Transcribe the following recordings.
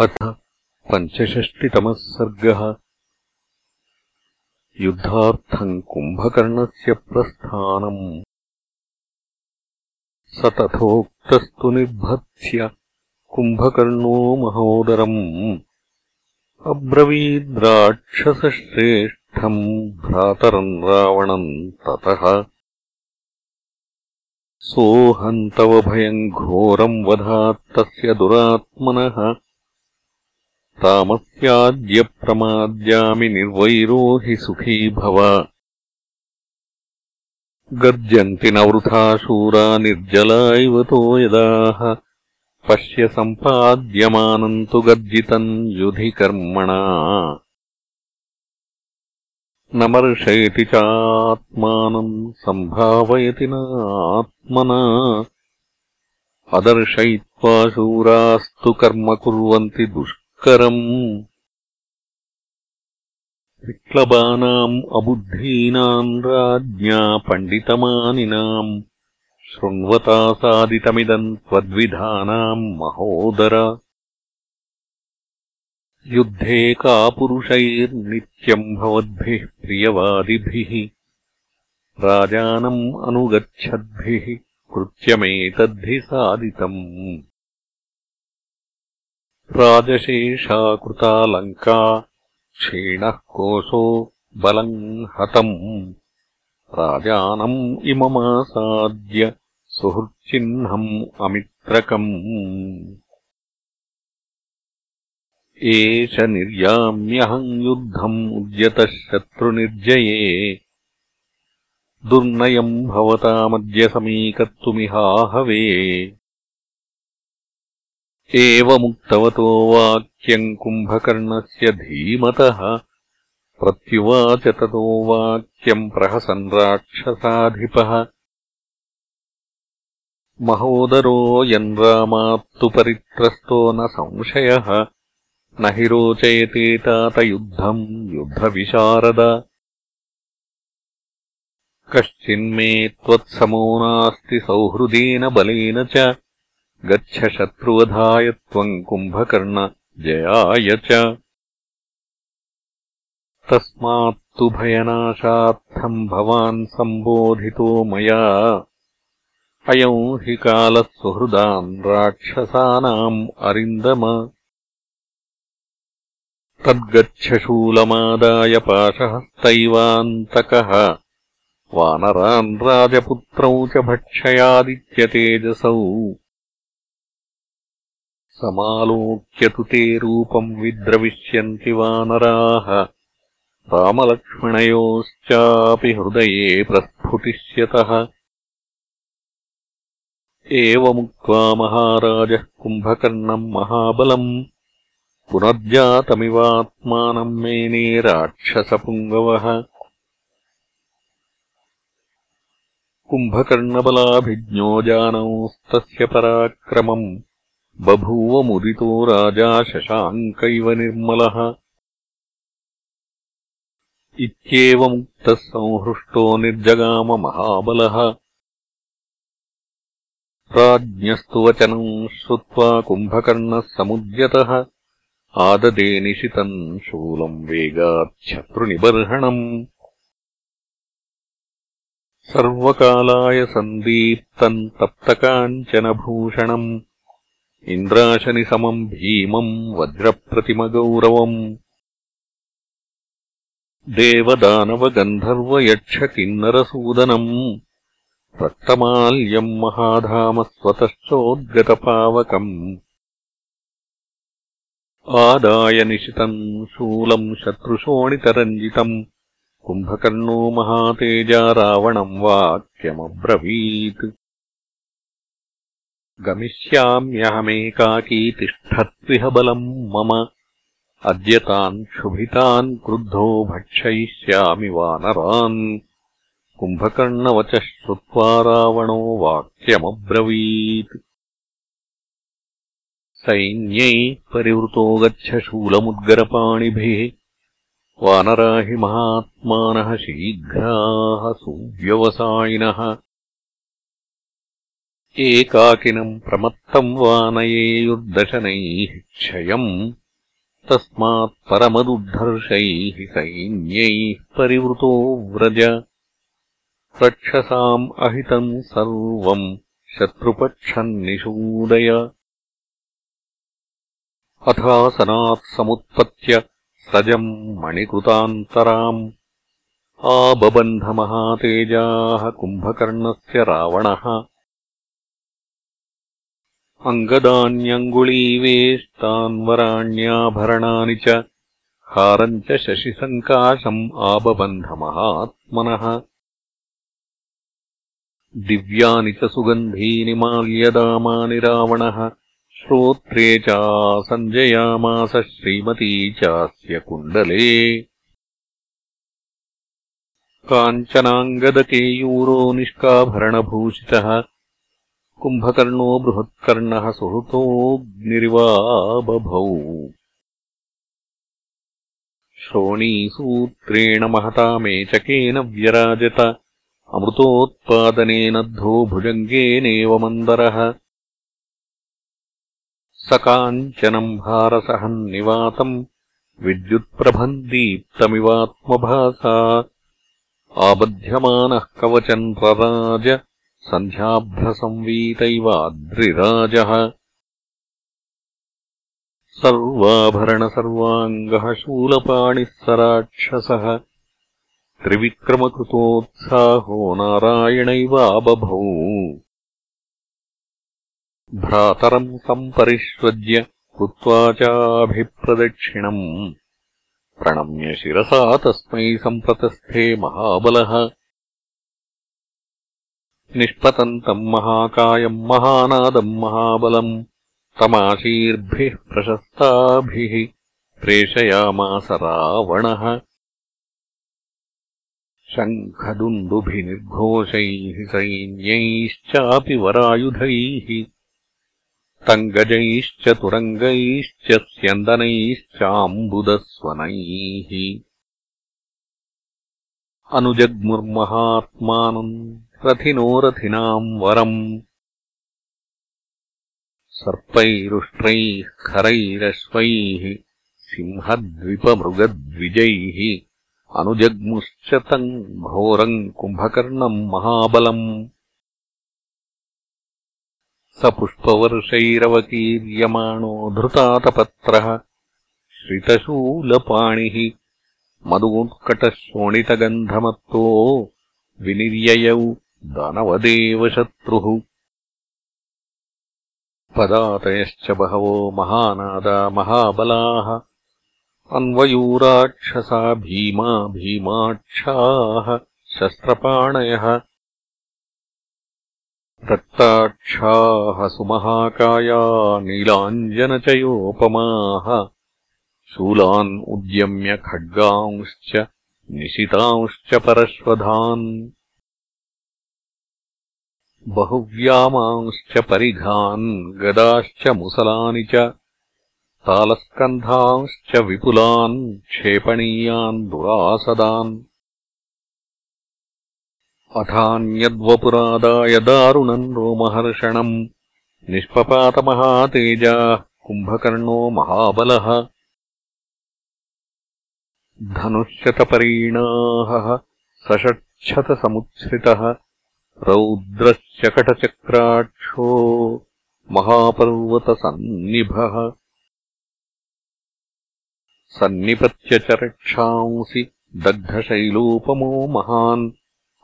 अथ पञ्चषष्टितमः सर्गः। युद्धार्थम् कुम्भकर्णस्य प्रस्थानम्। स तथोक्तस्तु निर्भत्स्य कुम्भकर्णो महोदरम्। अब्रवीद्राक्षसश्रेष्ठम् भ्रातरम् रावणम् ततः। सोऽहन्तवभयम् घोरम् वधात्तस्य दुरात्मनः तामस्याद्यप्रमाद्यामि निर्वैरो हि सुखी भव। गर्जन्ति न वृथा शूरा निर्जला इव तो यदाः पश्य सम्पाद्यमानम् तु गर्जितम् युधि कर्मणा न मर्शयति चात्मानम् सम्भावयति नात्मना। अदर्शयित्वा शूरास्तु कर्म कुर्वन्ति दुष् विक्लबानाम् अबुद्धीनाम् राज्ञा पण्डितमानिनाम्। शृण्वता सादितमिदम् त्वद्विधानाम् महोदर। युद्धे कापुरुषैर्नित्यम् भवद्भिः प्रियवादिभिः। राजानम् अनुगच्छद्भिः कृत्यमेतद्धि सादितम् राजशेषाकृता लङ्का क्षीणः कोशो बलम् हतम्। राजानम् इममासाद्य सुहृच्चिह्नम् अमित्रकम्। एष निर्याम्यहम् युद्धम् उद्यतः शत्रुनिर्जये। दुर्नयम् भवतामद्य समीकर्तुमिहाहवे एवमुक्तवतो वाक्यम् कुम्भकर्णस्य धीमतः। प्रत्युवाच ततो वाक्यम् प्रहसन् राक्षसाधिपः। महोदरो रामात्तु परित्रस्तो न संशयः। न हि रोचयते तातयुद्धम् युद्धविशारद। कश्चिन्मे त्वत्समो नास्ति सौहृदेन बलेन च गच्छ शत्रुवधाय त्वम् कुम्भकर्ण जयाय च। तस्मात्तु भयनाशार्थम् भवान् सम्बोधितो मया। अयम् हि कालः सुहृदान् राक्षसानाम् अरिन्दम। तद्गच्छशूलमादाय पाशहस्तैवान्तकः। वानरान् राजपुत्रौ च भक्षयादित्यतेजसौ समालोक्य तु ते रूपम् विद्रविष्यन्ति वानराः। रामलक्ष्मणयोश्चापि हृदये प्रस्फुटिष्यतः। एवमुक्त्वा महाराजः कुम्भकर्णम् महाबलम् पुनर्जातमिवात्मानम् मेने राक्षसपुङ्गवः। कुम्भकर्णबलाभिज्ञो जानौस्तस्य पराक्रमम् बभूव मुदितो राजा शशाङ्कैव निर्मलः। इत्येवमुक्तः संहृष्टो निर्जगाममहाबलः राज्ञस्तु वचनम् श्रुत्वा कुम्भकर्णः समुद्यतः। आददे निशितम् शूलम् वेगाच्छत्रुनिबर्हणम् सर्वकालाय सन्दीप्तम् तप्तकाञ्चनभूषणम् इन्द्राशनिसमम् भीमम् वज्रप्रतिमगौरवम् देवदानवगन्धर्वयक्षकिन्नरसूदनम् रक्तमाल्यम् महाधामस्वतश्चोद्गतपावकम्। आदाय निशितम् शूलम् शत्रुशोणितरञ्जितम् कुम्भकर्णो महातेजा रावणम् वाक्यमब्रवीत् गमिष्याम्यहमेकाकी तिष्ठत्विह बलम् मम। अद्य तान् क्षुभितान् क्रुद्धो भक्षयिष्यामि वानरान्। कुम्भकर्णवचः श्रुत्वा रावणो वाक्यमब्रवीत्। सैन्यै परिवृतो गच्छ शूलमुद्गरपाणिभिः। वानरा हि महात्मानः शीघ्राः सुव्यवसायिनः एकाकिनम् प्रमत्तम् वा नयेयुर्दशनैः क्षयम् तस्मात् परमदुर्धर्षैः सैन्यैः परिवृतो व्रज। रक्षसाम् अहितम् सर्वम् शत्रुपक्षम् निषूदय अथासनात् समुत्पत्य सजम् मणिकृतान्तराम्। आबबन्धमहातेजाः कुम्भकर्णस्य रावणः अङ्गदान्यङ्गुलीवेष्टान्वराण्याभरणानि च। हारम् च शशिसङ्काशम् आबबन्धमहात्मनः। दिव्यानि च सुगन्धीनि माल्यदामानि रावणः। श्रोत्रे चासञ्जयामास श्रीमती चास्य कुण्डले काञ्चनाङ्गदकेयूरो निष्काभरणभूषितः कुम्भकर्णो बृहत्कर्णः सुहृतोऽग्निर्वाबभौ श्रोणीसूत्रेण महता मेचकेन व्यराजत अमृतोत्पादनेनद्धो भुजङ्गेनेव मन्दरः। स काञ्चनम् भारसहम् निवातम् विद्युत्प्रभम् दीप्तमिवात्मभासा। आबध्यमानः कवचम् रराज सन्ध्याभ्रसंवीतैवाद्रिराजः सर्वाभरणसर्वाङ्गः शूलपाणिः स राक्षसः त्रिविक्रमकृतोत्साहो नारायणैवाबभौ। भ्रातरम् सम्परिष्वज्य कृत्वा चाभिप्रदक्षिणम् प्रणम्य शिरसा तस्मै सम्प्रतस्थे महाबलः निष्पतन्तम् महाकायम् महानादम् महाबलम् तमाशीर्भिः प्रशस्ताभिः प्रेषयामास रावणः। शङ्खदुन्दुभिनिर्घोषैः सैन्यैश्चापि वरायुधैः। तङ्गजैश्च तुरङ्गैश्च स्यन्दनैश्चाम्बुदस्वनैः। अनुजग्मुर्महात्मानम् रथिनो रथिनाम् वरम्। सर्पैरुष्ट्रैः खरैरश्वैः सिंहद्विपमृगद्विजैः अनुजग्मुश्च तम् घोरम् कुम्भकर्णम् महाबलम्। स पुष्पवर्षैरवकीर्यमाणो धृतातपत्रः श्रितशूलपाणिः मदूत्कटशोणितगन्धमत्तो विनिर्ययौ दानवदेवशत्रुः। पदातयश्च बहवो महानादा महाबलाः। अन्वयूराक्षसा भीमा भीमाक्षाः शस्त्रपाणयः। रक्ताक्षाः सुमहाकाया नीलाञ्जनचयोपमाः। शूलान् उद्यम्य खड्गांश्च निशितांश्च परश्वधान् बहुव्यामांश्च परिघान् गदाश्च मुसलानि च तालस्कन्धांश्च विपुलान् क्षेपणीयान् दुरासदान्। अथान्यद्वपुरादाय दारुणम् रोमहर्षणम् निष्पपातमहातेजाः कुम्भकर्णो महाबलः। धनुष्यतपरीणाहः सषट्छतसमुच्छ्रितः रौद्रश्चकटचक्राक्षो महापर्वतसन्निभः। सन्निपत्य च रक्षांसि दग्धशैलोपमो महान्।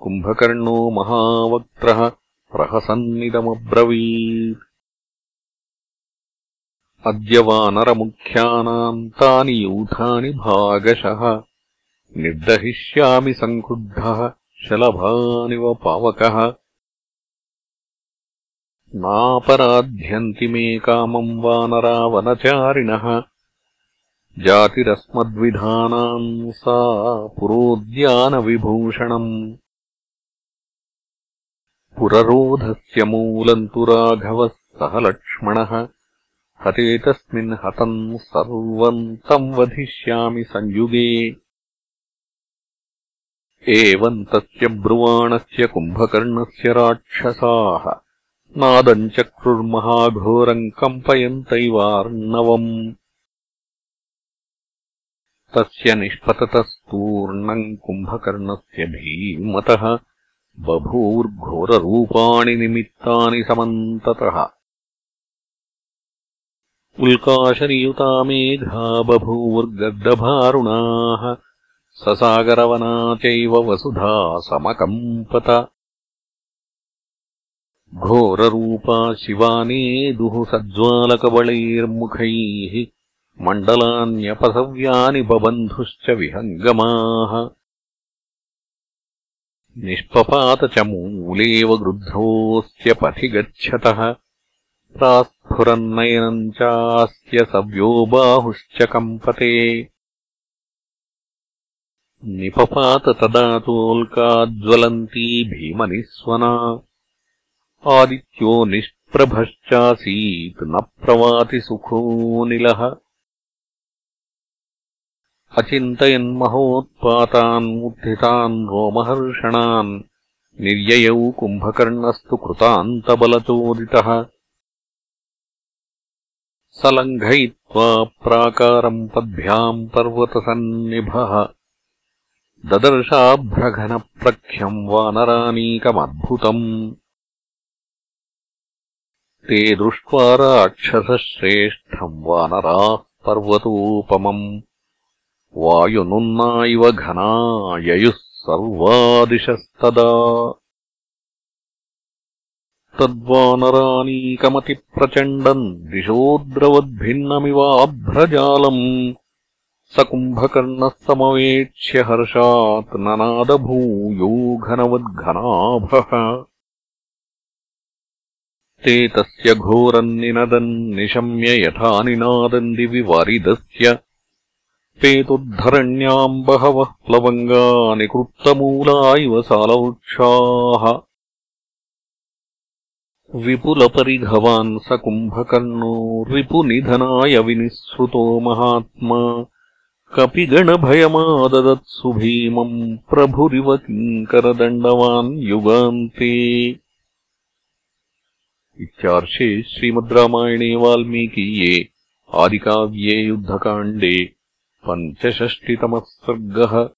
कुम्भकर्णो महावक्त्रः प्रहसन्निदमब्रवीत्। अद्य वानरमुख्यानाम् तानि यूथानि भागशः। निर्दहिष्यामि सङ्क्रुद्धः शलभानिव पावकः। नापराध्यन्ति मे कामम् वानरावनचारिणः जातिरस्मद्विधानाम् सा पुरोद्यानविभूषणम्। पुररोधस्य मूलम् तु राघवः सह लक्ष्मणः। हते तस्मिन् हतम् सर्वम् तम् वधिष्यामि संयुगे एवम् तस्य ब्रुवाणस्य कुम्भकर्णस्य राक्षसाः। नादम् चक्रुर्महाघोरम् कम्पयन्तैवार्णवम्। तस्य निष्पततस्तूर्णम् कुम्भकर्णस्य भीमतः बभूर्घोररूपाणि निमित्तानि समन्ततः। उल्काशनियुता मेघा बभूवुर्गर्दभारुणाः ससागरवना चैव वसुधा समकम्पत। घोररूपा शिवानेदुः सज्ज्वालकबलैर्मुखैः मण्डलान्यपसव्यानि बबन्धुश्च विहङ्गमाः। निष्पपात च मूलेव गृध्रोऽस्य पथि गच्छतः प्रास्फुरन्नयनम् चास्य सव्यो बाहुश्च कम्पते निपपात तदा तोल्काज्वलन्ती भीमनिस्वना। आदित्यो निष्प्रभश्चासीत् न प्रवाति सुखोऽनिलः अचिन्तयन्महोत्पातान् उत्थितान् रोमहर्षणान् निर्ययौ कुम्भकर्णस्तु कृतान्तबलचोदितः। सलङ्घयित्वा प्राकारम् पद्भ्याम् पर्वतसन्निभः ददर्शाभ्रघनप्रख्यम् वानरानीकमद्भुतम् ते दृष्ट्वा राक्षसश्रेष्ठम् वानराः पर्वतोपमम्। वायुनुन्ना इव घना ययुः सर्वादिशस्तदा तद्वानरानीकमतिप्रचण्डम् दिशोद्रवद्भिन्नमिवाभ्रजालम् स कुम्भकर्णः समवेक्ष्य हर्षात् ननादभूयो घनवद्घनाभः ते तस्य घोरम् निनदन् निशम्य यथा निनादम् दिवि वारिदस्य पेतुद्धरण्याम् बहवः प्लवङ्गा निकृत्तमूला इव सालवृक्षाः। विपुलपरिघवान् स कुम्भकर्णो रिपुनिधनाय विनिःसृतो महात्मा कपिगणभयमाददत्सु भीमम् प्रभुरिव किङ्करदण्डवान् युगान्ते। इत्यार्षे श्रीमद् रामायणे वाल्मीकीये आदिकाव्ये युद्धकाण्डे पञ्चषष्टितमः सर्गः